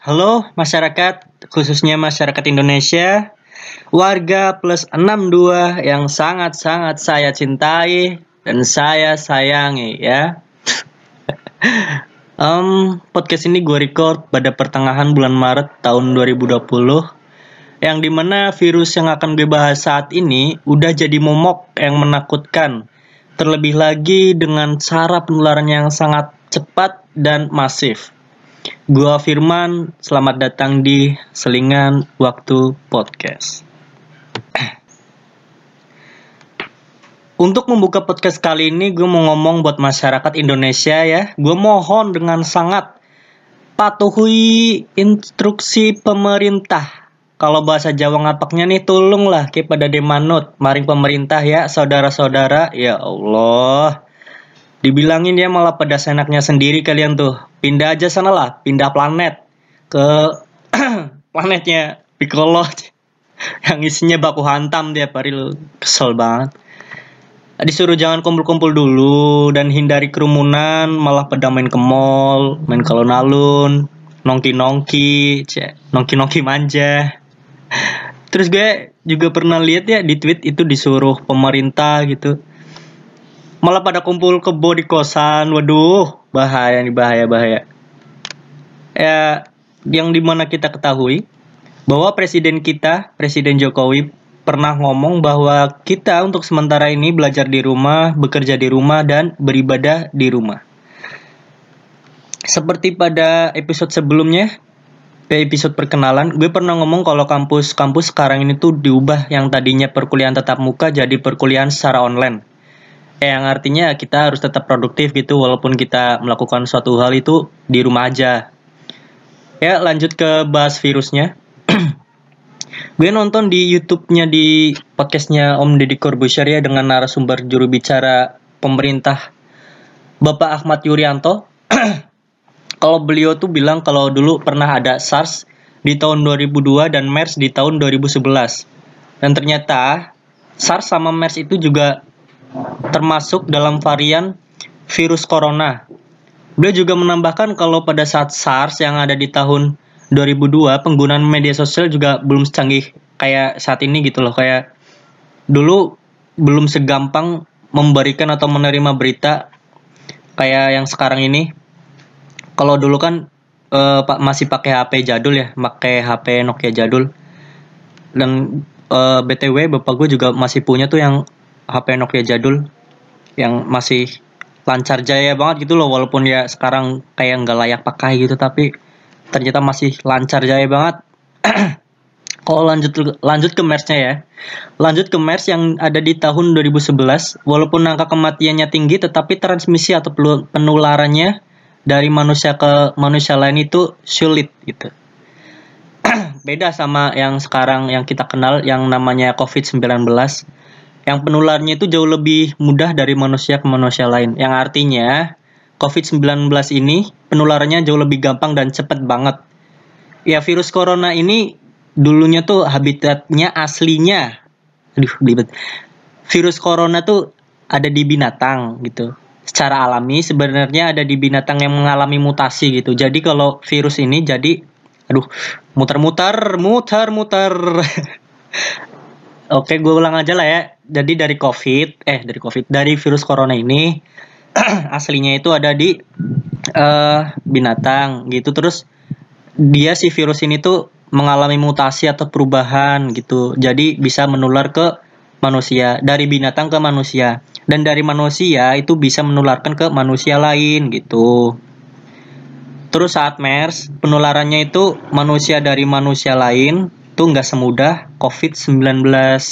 Halo masyarakat, khususnya masyarakat Indonesia, warga plus 62 yang sangat-sangat saya cintai dan saya sayangi ya. um, podcast ini gue record pada pertengahan bulan Maret tahun 2020 yang di mana virus yang akan gue bahas saat ini udah jadi momok yang menakutkan terlebih lagi dengan cara penularan yang sangat cepat dan masif. Gua Firman, selamat datang di Selingan Waktu Podcast. Untuk membuka podcast kali ini, gue mau ngomong buat masyarakat Indonesia ya. Gue mohon dengan sangat patuhi instruksi pemerintah. Kalau bahasa Jawa ngapaknya nih, tolonglah kepada demanut, maring pemerintah ya, saudara-saudara. Ya Allah, Dibilangin dia malah pada senaknya sendiri kalian tuh. Pindah aja sana lah, pindah planet ke planetnya Piccolo yang isinya baku hantam tiap hari. Kesel banget. Disuruh jangan kumpul-kumpul dulu dan hindari kerumunan, malah pada main ke mall, main kalau nalun, nongki-nongki, nongki-nongki manja. Terus gue juga pernah lihat ya di tweet itu disuruh pemerintah gitu malah pada kumpul kebo di kosan. Waduh bahaya nih bahaya bahaya. Ya yang di mana kita ketahui bahwa presiden kita presiden Jokowi pernah ngomong bahwa kita untuk sementara ini belajar di rumah bekerja di rumah dan beribadah di rumah. Seperti pada episode sebelumnya episode perkenalan, gue pernah ngomong kalau kampus-kampus sekarang ini tuh diubah yang tadinya perkuliahan tatap muka jadi perkuliahan secara online yang artinya kita harus tetap produktif gitu walaupun kita melakukan suatu hal itu di rumah aja. Ya lanjut ke bahas virusnya. gue nonton di YouTube-nya di podcastnya Om Deddy Corbuzier ya dengan narasumber juru bicara pemerintah Bapak Ahmad Yuryanto. kalau beliau tuh bilang kalau dulu pernah ada SARS di tahun 2002 dan MERS di tahun 2011. Dan ternyata SARS sama MERS itu juga termasuk dalam varian virus corona. Beliau juga menambahkan kalau pada saat SARS yang ada di tahun 2002 penggunaan media sosial juga belum secanggih kayak saat ini gitu loh kayak dulu belum segampang memberikan atau menerima berita kayak yang sekarang ini. Kalau dulu kan uh, masih pakai HP jadul ya, pakai HP Nokia jadul. Dan uh, eh, BTW bapak gue juga masih punya tuh yang HP Nokia jadul yang masih lancar jaya banget gitu loh walaupun ya sekarang kayak nggak layak pakai gitu tapi ternyata masih lancar jaya banget. Kalau lanjut lanjut ke MERS-nya ya? Lanjut ke MERS yang ada di tahun 2011 walaupun angka kematiannya tinggi tetapi transmisi atau penularannya dari manusia ke manusia lain itu sulit gitu. Beda sama yang sekarang yang kita kenal yang namanya COVID-19 yang penularnya itu jauh lebih mudah dari manusia ke manusia lain. Yang artinya COVID-19 ini penularannya jauh lebih gampang dan cepat banget. Ya virus corona ini dulunya tuh habitatnya aslinya. Aduh, belibet. Virus corona tuh ada di binatang gitu. Secara alami sebenarnya ada di binatang yang mengalami mutasi gitu. Jadi kalau virus ini jadi aduh muter-muter muter-muter Oke, gue ulang aja lah ya. Jadi dari COVID, eh dari COVID, dari virus corona ini aslinya itu ada di uh, binatang gitu. Terus dia si virus ini tuh mengalami mutasi atau perubahan gitu. Jadi bisa menular ke manusia dari binatang ke manusia dan dari manusia itu bisa menularkan ke manusia lain gitu. Terus saat MERS penularannya itu manusia dari manusia lain itu nggak semudah COVID-19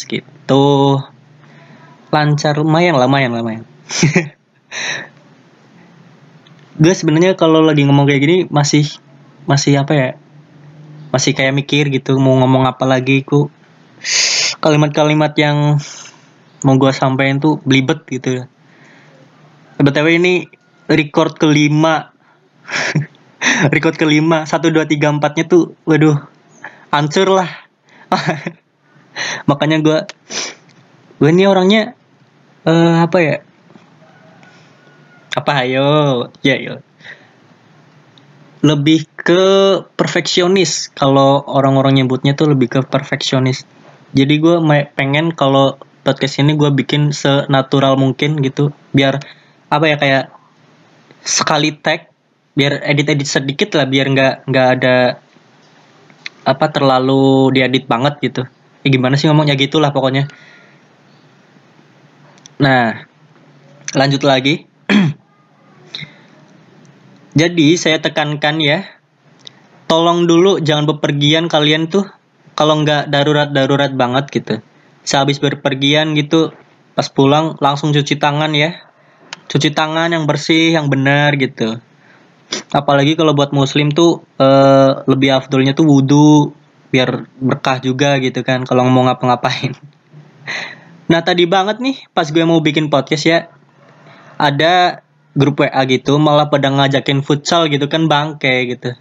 gitu. Lancar lumayan lumayan lumayan. gue sebenarnya kalau lagi ngomong kayak gini masih masih apa ya? Masih kayak mikir gitu mau ngomong apa lagi ku kalimat-kalimat yang mau gue sampaikan tuh belibet gitu. BTW ini record kelima record kelima satu dua tiga empatnya tuh waduh hancur lah. Makanya gue gue ini orangnya uh, apa ya? Apa ayo ya yo lebih ke perfeksionis. Kalau orang-orang nyebutnya tuh lebih ke perfeksionis. Jadi gue pengen kalau podcast ini gue bikin senatural mungkin gitu. Biar apa ya kayak sekali tag biar edit-edit sedikit lah biar nggak nggak ada apa terlalu diedit banget gitu. Ya gimana sih ngomongnya? Gitulah pokoknya. Nah lanjut lagi. Jadi saya tekankan ya tolong dulu jangan bepergian kalian tuh kalau nggak darurat darurat banget gitu. Sehabis berpergian gitu pas pulang langsung cuci tangan ya. Cuci tangan yang bersih yang benar gitu apalagi kalau buat muslim tuh uh, lebih afdolnya tuh wudhu biar berkah juga gitu kan kalau mau ngapa-ngapain. Nah tadi banget nih pas gue mau bikin podcast ya ada grup WA gitu malah pada ngajakin futsal gitu kan bangke gitu.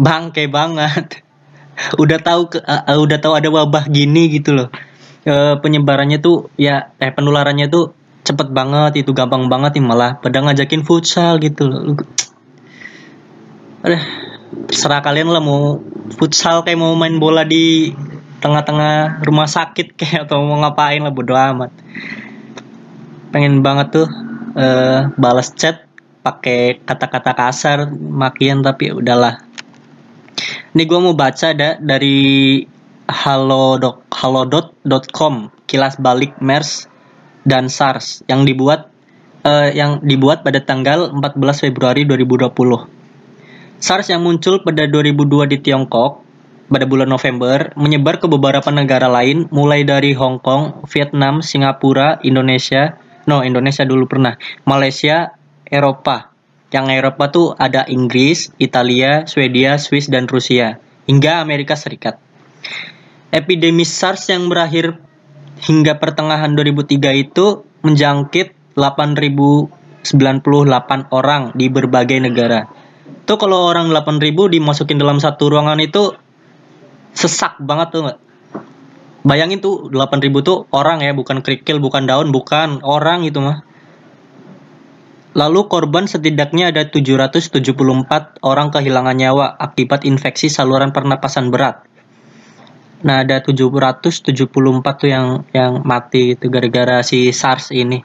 Bangke banget. Udah tahu ke, uh, udah tahu ada wabah gini gitu loh. Uh, penyebarannya tuh ya eh penularannya tuh cepet banget itu gampang banget nih malah pada ngajakin futsal gitu loh Aduh, serah kalian lah mau futsal kayak mau main bola di tengah-tengah rumah sakit kayak atau mau ngapain lah bodo amat pengen banget tuh uh, balas chat pakai kata-kata kasar makian tapi udahlah ini gue mau baca ada dari halo halo.com kilas balik MERS dan SARS yang dibuat uh, yang dibuat pada tanggal 14 Februari 2020. SARS yang muncul pada 2002 di Tiongkok pada bulan November menyebar ke beberapa negara lain mulai dari Hong Kong, Vietnam, Singapura, Indonesia, no Indonesia dulu pernah, Malaysia, Eropa. Yang Eropa tuh ada Inggris, Italia, Swedia, Swiss dan Rusia hingga Amerika Serikat. Epidemi SARS yang berakhir hingga pertengahan 2003 itu menjangkit 8.098 orang di berbagai negara. Tuh kalau orang 8.000 dimasukin dalam satu ruangan itu sesak banget tuh nggak? Bayangin tuh 8.000 tuh orang ya, bukan kerikil, bukan daun, bukan orang itu mah. Lalu korban setidaknya ada 774 orang kehilangan nyawa akibat infeksi saluran pernapasan berat. Nah, ada 774 tuh yang yang mati itu gara-gara si SARS ini.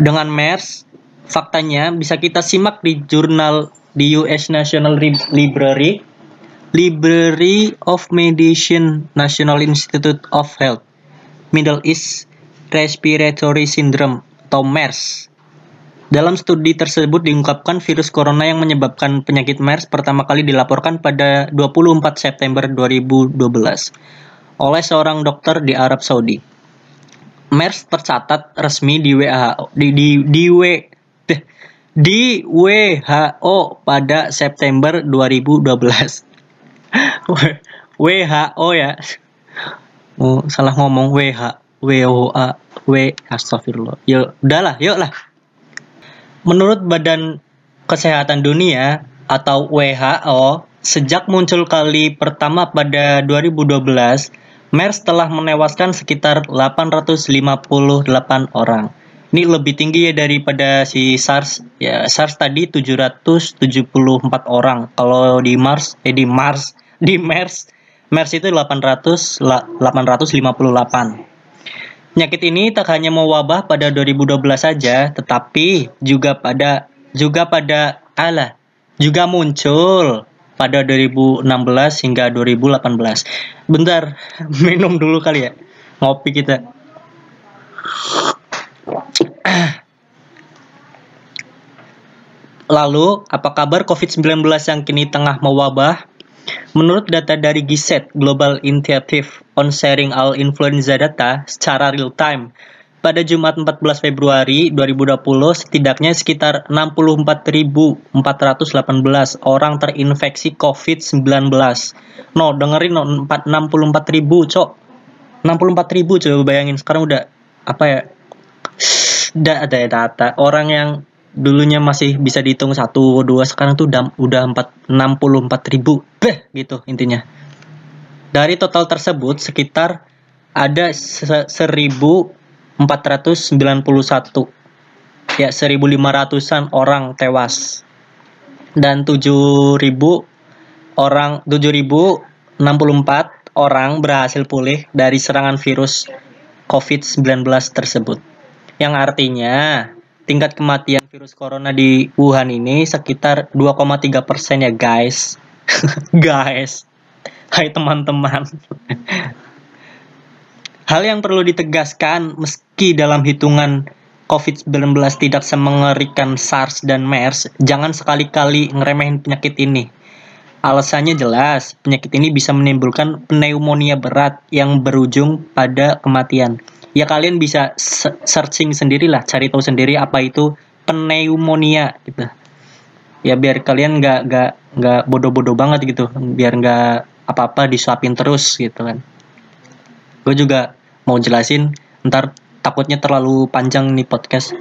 Dengan MERS, faktanya bisa kita simak di jurnal di US National Library, Library of Medicine National Institute of Health, Middle East Respiratory Syndrome atau MERS dalam studi tersebut diungkapkan virus corona yang menyebabkan penyakit MERS pertama kali dilaporkan pada 24 September 2012 oleh seorang dokter di Arab Saudi. MERS tercatat resmi di WHO di di, di, di WHO pada September 2012. WHO ya. Oh, salah ngomong WH, WOA, W astagfirullah. Yuk, udahlah, yuk lah. Menurut Badan Kesehatan Dunia atau WHO, sejak muncul kali pertama pada 2012, MERS telah menewaskan sekitar 858 orang. Ini lebih tinggi ya daripada si SARS. Ya, SARS tadi 774 orang. Kalau di Mars, eh di Mars, di MERS, MERS itu 800 858. Penyakit ini tak hanya mewabah pada 2012 saja, tetapi juga pada juga pada ala juga muncul pada 2016 hingga 2018. Bentar, minum dulu kali ya. Ngopi kita. Lalu, apa kabar COVID-19 yang kini tengah mewabah? Menurut data dari GISET Global Initiative on Sharing All Influenza Data secara real time, pada Jumat 14 Februari 2020 setidaknya sekitar 64.418 orang terinfeksi COVID-19. No, dengerin no, 64.000, Cok. 64.000 coba bayangin sekarang udah apa ya? Udah ada data orang yang dulunya masih bisa dihitung satu dua sekarang tuh udah udah empat enam puluh empat ribu. Beh gitu intinya. Dari total tersebut sekitar ada seribu empat ratus sembilan puluh satu. Ya seribu lima ratusan orang tewas. Dan 7000 orang 7064 orang berhasil pulih dari serangan virus COVID-19 tersebut. Yang artinya tingkat kematian virus corona di Wuhan ini sekitar 2,3 persen ya guys. guys. Hai teman-teman. Hal yang perlu ditegaskan meski dalam hitungan COVID-19 tidak semengerikan SARS dan MERS, jangan sekali-kali ngeremehin penyakit ini. Alasannya jelas, penyakit ini bisa menimbulkan pneumonia berat yang berujung pada kematian. Ya kalian bisa searching sendirilah, cari tahu sendiri apa itu pneumonia gitu. Ya biar kalian nggak nggak nggak bodoh-bodoh banget gitu, biar nggak apa-apa disuapin terus gitu kan. Gue juga mau jelasin, ntar takutnya terlalu panjang nih podcast.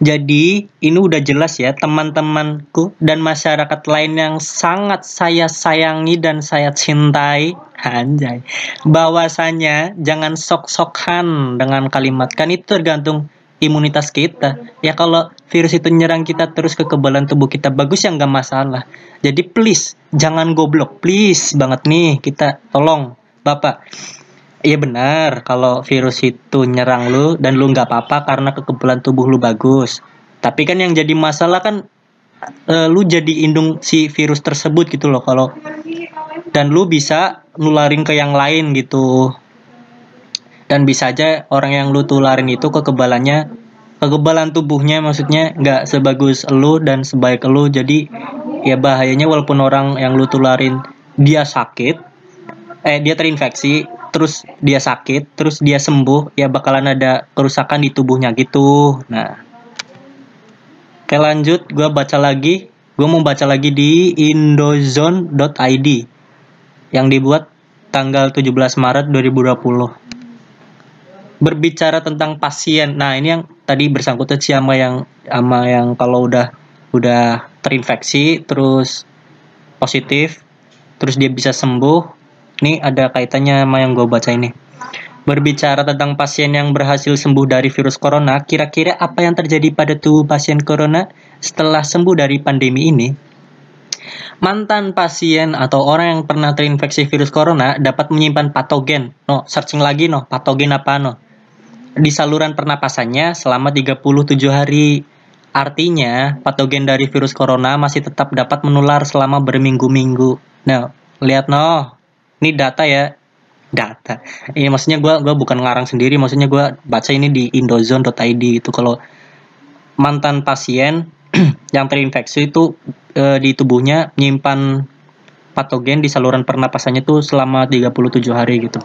Jadi ini udah jelas ya teman-temanku dan masyarakat lain yang sangat saya sayangi dan saya cintai anjay. Bahwasanya jangan sok-sokan dengan kalimat. Kan itu tergantung imunitas kita. Ya kalau virus itu nyerang kita terus kekebalan tubuh kita bagus ya nggak masalah. Jadi please jangan goblok. Please banget nih kita tolong bapak. Iya benar, kalau virus itu nyerang lu dan lu nggak apa-apa karena kekebalan tubuh lu bagus. Tapi kan yang jadi masalah kan uh, lu jadi indung si virus tersebut gitu loh. Kalau dan lu bisa nularin ke yang lain gitu. Dan bisa aja orang yang lu tularin itu kekebalannya kekebalan tubuhnya maksudnya nggak sebagus lu dan sebaik lu jadi ya bahayanya walaupun orang yang lu tularin dia sakit eh dia terinfeksi terus dia sakit, terus dia sembuh, ya bakalan ada kerusakan di tubuhnya gitu. Nah, oke lanjut, gue baca lagi. Gue mau baca lagi di indozone.id yang dibuat tanggal 17 Maret 2020. Berbicara tentang pasien. Nah, ini yang tadi bersangkutan sama yang sama yang kalau udah udah terinfeksi terus positif terus dia bisa sembuh ini ada kaitannya sama yang gue baca ini. Berbicara tentang pasien yang berhasil sembuh dari virus corona, kira-kira apa yang terjadi pada tubuh pasien corona setelah sembuh dari pandemi ini? Mantan pasien atau orang yang pernah terinfeksi virus corona dapat menyimpan patogen. No, searching lagi no, patogen apa no? Di saluran pernapasannya selama 37 hari. Artinya, patogen dari virus corona masih tetap dapat menular selama berminggu-minggu. Nah, lihat no, ini data ya data iya, maksudnya gue gua bukan ngarang sendiri maksudnya gue baca ini di indozone.id itu kalau mantan pasien yang terinfeksi itu e, di tubuhnya menyimpan patogen di saluran pernapasannya itu selama 37 hari gitu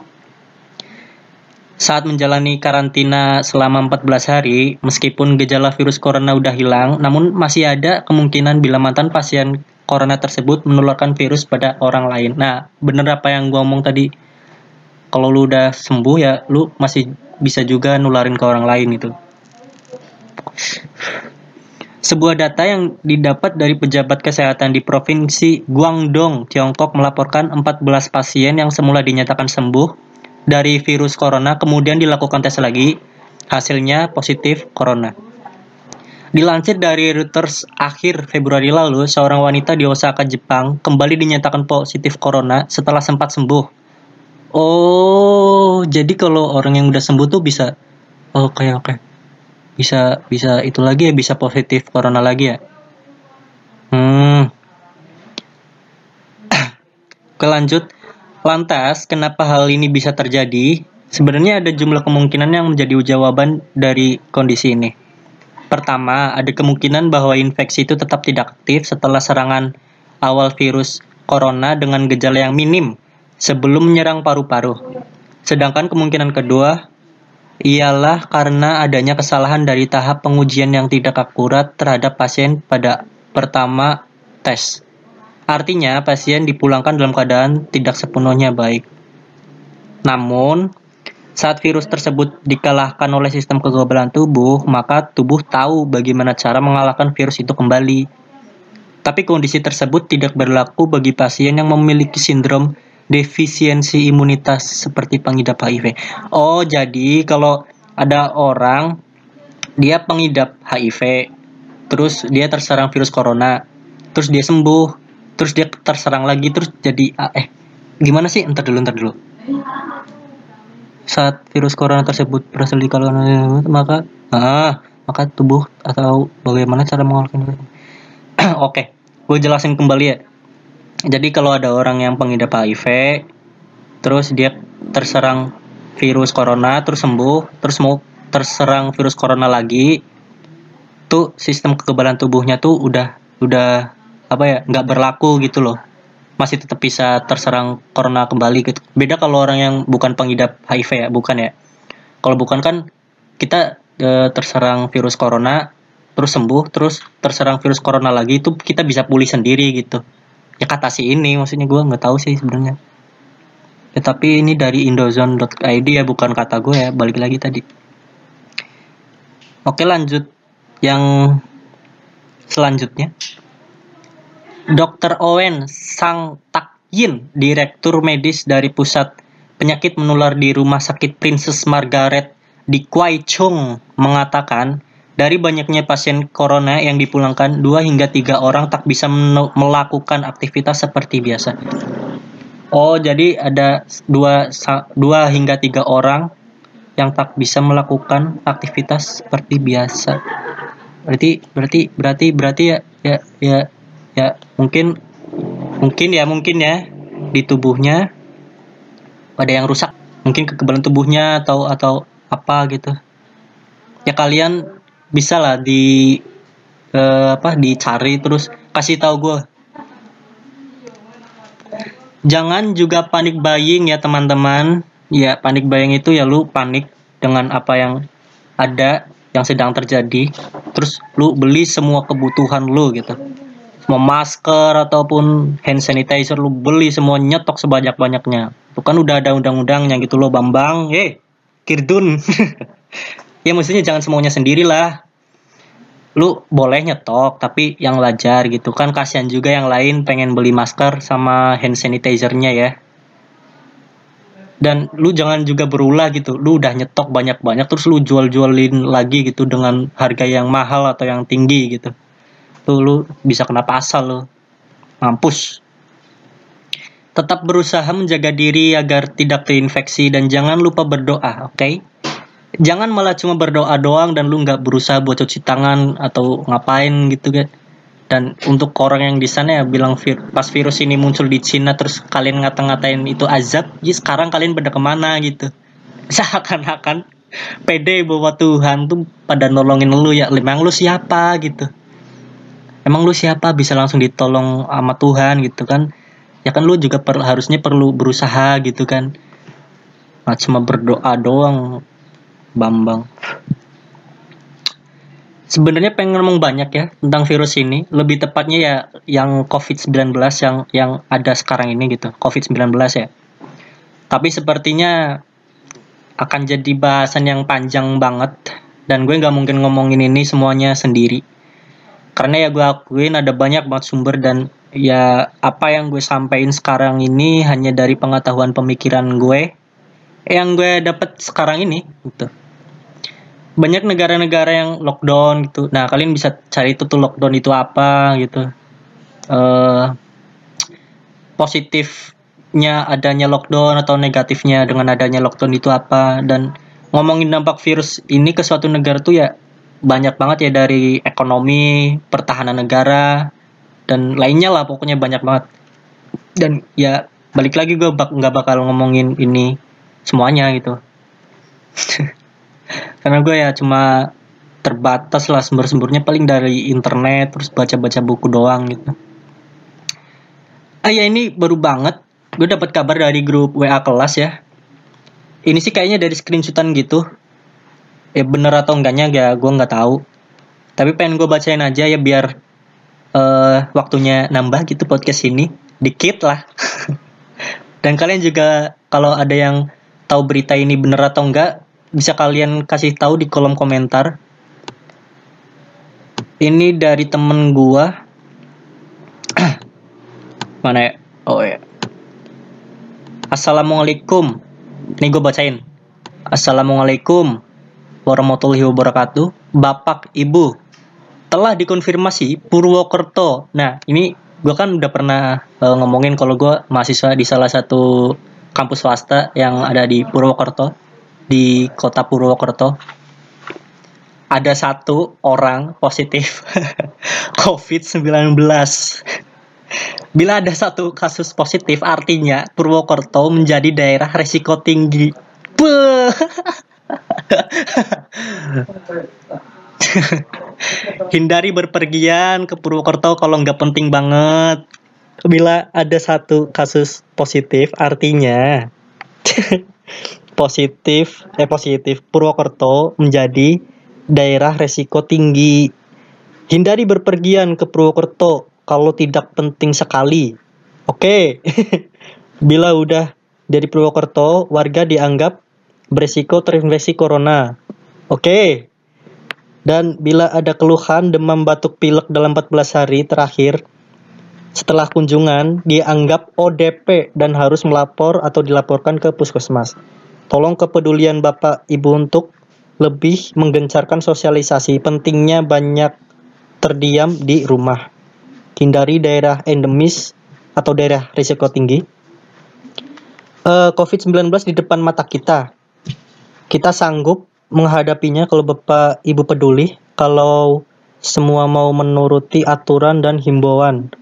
saat menjalani karantina selama 14 hari, meskipun gejala virus corona udah hilang, namun masih ada kemungkinan bila mantan pasien corona tersebut menularkan virus pada orang lain. Nah, bener apa yang gua ngomong tadi? Kalau lu udah sembuh ya, lu masih bisa juga nularin ke orang lain itu. Sebuah data yang didapat dari pejabat kesehatan di Provinsi Guangdong, Tiongkok melaporkan 14 pasien yang semula dinyatakan sembuh dari virus corona kemudian dilakukan tes lagi, hasilnya positif corona. Dilansir dari Reuters akhir Februari lalu, seorang wanita di Osaka, Jepang kembali dinyatakan positif corona setelah sempat sembuh. Oh, jadi kalau orang yang udah sembuh tuh bisa oke okay, oke. Okay. Bisa bisa itu lagi ya, bisa positif corona lagi ya. Hmm. Oke lanjut. Lantas, kenapa hal ini bisa terjadi? Sebenarnya ada jumlah kemungkinan yang menjadi jawaban dari kondisi ini. Pertama, ada kemungkinan bahwa infeksi itu tetap tidak aktif setelah serangan awal virus corona dengan gejala yang minim sebelum menyerang paru-paru. Sedangkan kemungkinan kedua ialah karena adanya kesalahan dari tahap pengujian yang tidak akurat terhadap pasien pada pertama tes. Artinya, pasien dipulangkan dalam keadaan tidak sepenuhnya baik. Namun, saat virus tersebut dikalahkan oleh sistem kekebalan tubuh, maka tubuh tahu bagaimana cara mengalahkan virus itu kembali. Tapi kondisi tersebut tidak berlaku bagi pasien yang memiliki sindrom defisiensi imunitas seperti pengidap HIV. Oh, jadi kalau ada orang dia pengidap HIV terus dia terserang virus corona terus dia sembuh terus dia terserang lagi terus jadi eh gimana sih? Entar dulu entar dulu. Saat virus corona tersebut berhasil dikalahkan maka ah maka tubuh atau bagaimana cara mengalahkan oke gue jelasin kembali ya jadi kalau ada orang yang pengidap HIV terus dia terserang virus corona terus sembuh terus mau terserang virus corona lagi tuh sistem kekebalan tubuhnya tuh udah udah apa ya nggak berlaku gitu loh. Masih tetap bisa terserang corona kembali gitu. Beda kalau orang yang bukan pengidap HIV ya bukan ya. Kalau bukan kan kita e, terserang virus corona terus sembuh terus terserang virus corona lagi itu kita bisa pulih sendiri gitu ya kata si ini maksudnya gue nggak tahu sih sebenarnya. Ya tapi ini dari indozone.id ya bukan kata gue ya balik lagi tadi. Oke lanjut. Yang selanjutnya. Dr. Owen Sang Tak Yin, Direktur Medis dari Pusat Penyakit Menular di Rumah Sakit Princess Margaret di Kwai Chung mengatakan dari banyaknya pasien corona yang dipulangkan, dua hingga tiga orang tak bisa melakukan aktivitas seperti biasa. Oh, jadi ada dua, dua hingga tiga orang yang tak bisa melakukan aktivitas seperti biasa. Berarti, berarti, berarti, berarti ya, ya, ya, ya, mungkin, mungkin ya, mungkin ya, di tubuhnya ada yang rusak. Mungkin kekebalan tubuhnya atau atau apa gitu. Ya kalian bisa lah di uh, apa dicari terus. Kasih tahu gue jangan juga panik buying ya teman-teman. Ya panik buying itu ya lu panik dengan apa yang ada yang sedang terjadi. Terus lu beli semua kebutuhan lu gitu. Mau masker ataupun hand sanitizer lu beli semua nyetok sebanyak-banyaknya. Itu kan udah ada undang-undangnya gitu loh Bambang. Eh Kirdun. Ya maksudnya jangan semuanya sendirilah lu boleh nyetok tapi yang wajar gitu. Kan kasihan juga yang lain pengen beli masker sama hand sanitizernya ya. Dan lu jangan juga berulah gitu. Lu udah nyetok banyak-banyak terus lu jual-jualin lagi gitu dengan harga yang mahal atau yang tinggi gitu. Tuh lu bisa kena pasal lu. Mampus. Tetap berusaha menjaga diri agar tidak terinfeksi dan jangan lupa berdoa oke? okay? Jangan malah cuma berdoa doang dan lu nggak berusaha buat cuci tangan atau ngapain gitu kan dan untuk orang yang di sana ya bilang vir pas virus ini muncul di Cina terus kalian ngata-ngatain itu azab ya sekarang kalian pada ke mana gitu? Seakan-akan pede bahwa Tuhan tuh pada nolongin lu ya emang lu siapa? gitu. Emang lu siapa? Bisa langsung ditolong sama Tuhan gitu kan. Ya kan lu juga per, harusnya perlu berusaha gitu kan. Nah, cuma berdoa doang Bambang. Sebenarnya pengen ngomong banyak ya tentang virus ini. Lebih tepatnya ya yang COVID-19 yang yang ada sekarang ini gitu. COVID-19 ya. Tapi sepertinya akan jadi bahasan yang panjang banget dan gue nggak mungkin ngomongin ini semuanya sendiri karena ya gue akuin ada banyak banget sumber dan ya apa yang gue sampaikan sekarang ini hanya dari pengetahuan pemikiran gue yang gue dapet sekarang ini gitu banyak negara-negara yang lockdown gitu. Nah, kalian bisa cari itu tuh lockdown itu apa gitu. Uh, positifnya adanya lockdown atau negatifnya dengan adanya lockdown itu apa dan ngomongin dampak virus ini ke suatu negara tuh ya banyak banget ya dari ekonomi, pertahanan negara dan lainnya lah pokoknya banyak banget. Dan ya balik lagi gue bak nggak bakal ngomongin ini semuanya gitu. karena gue ya cuma terbatas lah sumber-sumbernya paling dari internet terus baca-baca buku doang gitu. Ah ya ini baru banget. Gue dapat kabar dari grup WA kelas ya. Ini sih kayaknya dari screenshotan gitu. Ya bener atau enggaknya ya gue nggak tahu. Tapi pengen gue bacain aja ya biar uh, waktunya nambah gitu podcast ini. Dikit lah. Dan kalian juga kalau ada yang tahu berita ini bener atau enggak bisa kalian kasih tahu di kolom komentar. Ini dari temen gua. Mana ya? Oh ya. Assalamualaikum. Nih gue bacain. Assalamualaikum warahmatullahi wabarakatuh. Bapak, Ibu, telah dikonfirmasi Purwokerto. Nah, ini gue kan udah pernah uh, ngomongin kalau gue mahasiswa di salah satu kampus swasta yang ada di Purwokerto, di kota Purwokerto. Ada satu orang positif COVID-19. Bila ada satu kasus positif, artinya Purwokerto menjadi daerah resiko tinggi. Hindari berpergian ke Purwokerto kalau nggak penting banget. Bila ada satu kasus positif, artinya positif, eh positif Purwokerto menjadi daerah resiko tinggi. Hindari berpergian ke Purwokerto kalau tidak penting sekali. Oke. Bila udah dari Purwokerto, warga dianggap beresiko terinfeksi corona. Oke. Dan bila ada keluhan demam batuk pilek dalam 14 hari terakhir setelah kunjungan dianggap ODP dan harus melapor atau dilaporkan ke puskesmas. Tolong kepedulian Bapak Ibu untuk lebih menggencarkan sosialisasi pentingnya banyak terdiam di rumah. Hindari daerah endemis atau daerah risiko tinggi. Uh, eh, COVID-19 di depan mata kita. Kita sanggup menghadapinya kalau Bapak Ibu peduli, kalau semua mau menuruti aturan dan himbauan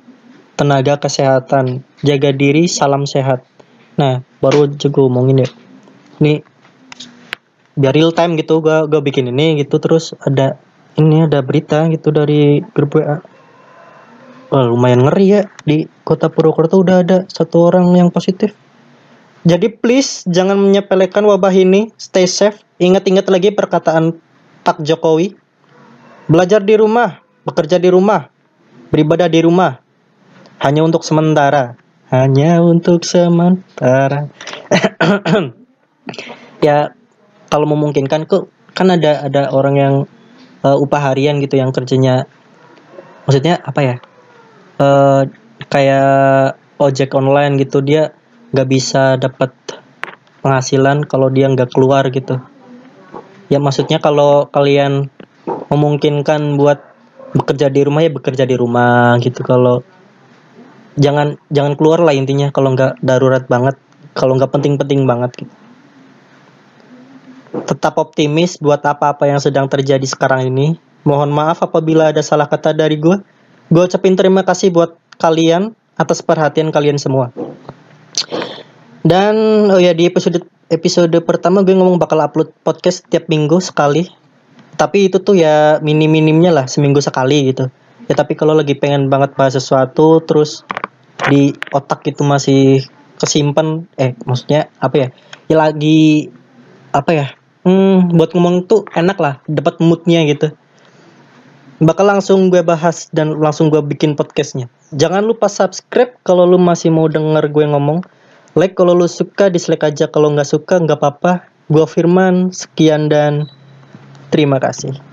tenaga kesehatan. Jaga diri, salam sehat. Nah, baru gue ngomongin ya. Ini biar real time gitu gue gue bikin ini gitu terus ada ini ada berita gitu dari grup WA. Wah, lumayan ngeri ya di kota Purwokerto udah ada satu orang yang positif. Jadi please jangan menyepelekan wabah ini, stay safe. Ingat-ingat lagi perkataan Pak Jokowi. Belajar di rumah, bekerja di rumah, beribadah di rumah. Hanya untuk sementara. Hanya untuk sementara. ya kalau memungkinkan kok kan ada ada orang yang uh, upah harian gitu yang kerjanya maksudnya apa ya? Uh, kayak ojek online gitu dia nggak bisa dapat penghasilan kalau dia nggak keluar gitu. Ya maksudnya kalau kalian memungkinkan buat bekerja di rumah ya bekerja di rumah gitu. Kalau jangan jangan keluar lah intinya kalau nggak darurat banget kalau nggak penting-penting banget gitu tetap optimis buat apa-apa yang sedang terjadi sekarang ini mohon maaf apabila ada salah kata dari gue gue ucapin terima kasih buat kalian atas perhatian kalian semua dan oh ya di episode episode pertama gue ngomong bakal upload podcast tiap minggu sekali. Tapi itu tuh ya minim-minimnya lah seminggu sekali gitu. Ya tapi kalau lagi pengen banget bahas sesuatu terus di otak itu masih kesimpan eh maksudnya apa ya? Ya lagi apa ya? Hmm, buat ngomong tuh enak lah, dapat moodnya gitu. Bakal langsung gue bahas dan langsung gue bikin podcastnya. Jangan lupa subscribe kalau lu masih mau denger gue ngomong like kalau lu suka dislike aja kalau nggak suka nggak apa-apa Gua Firman sekian dan terima kasih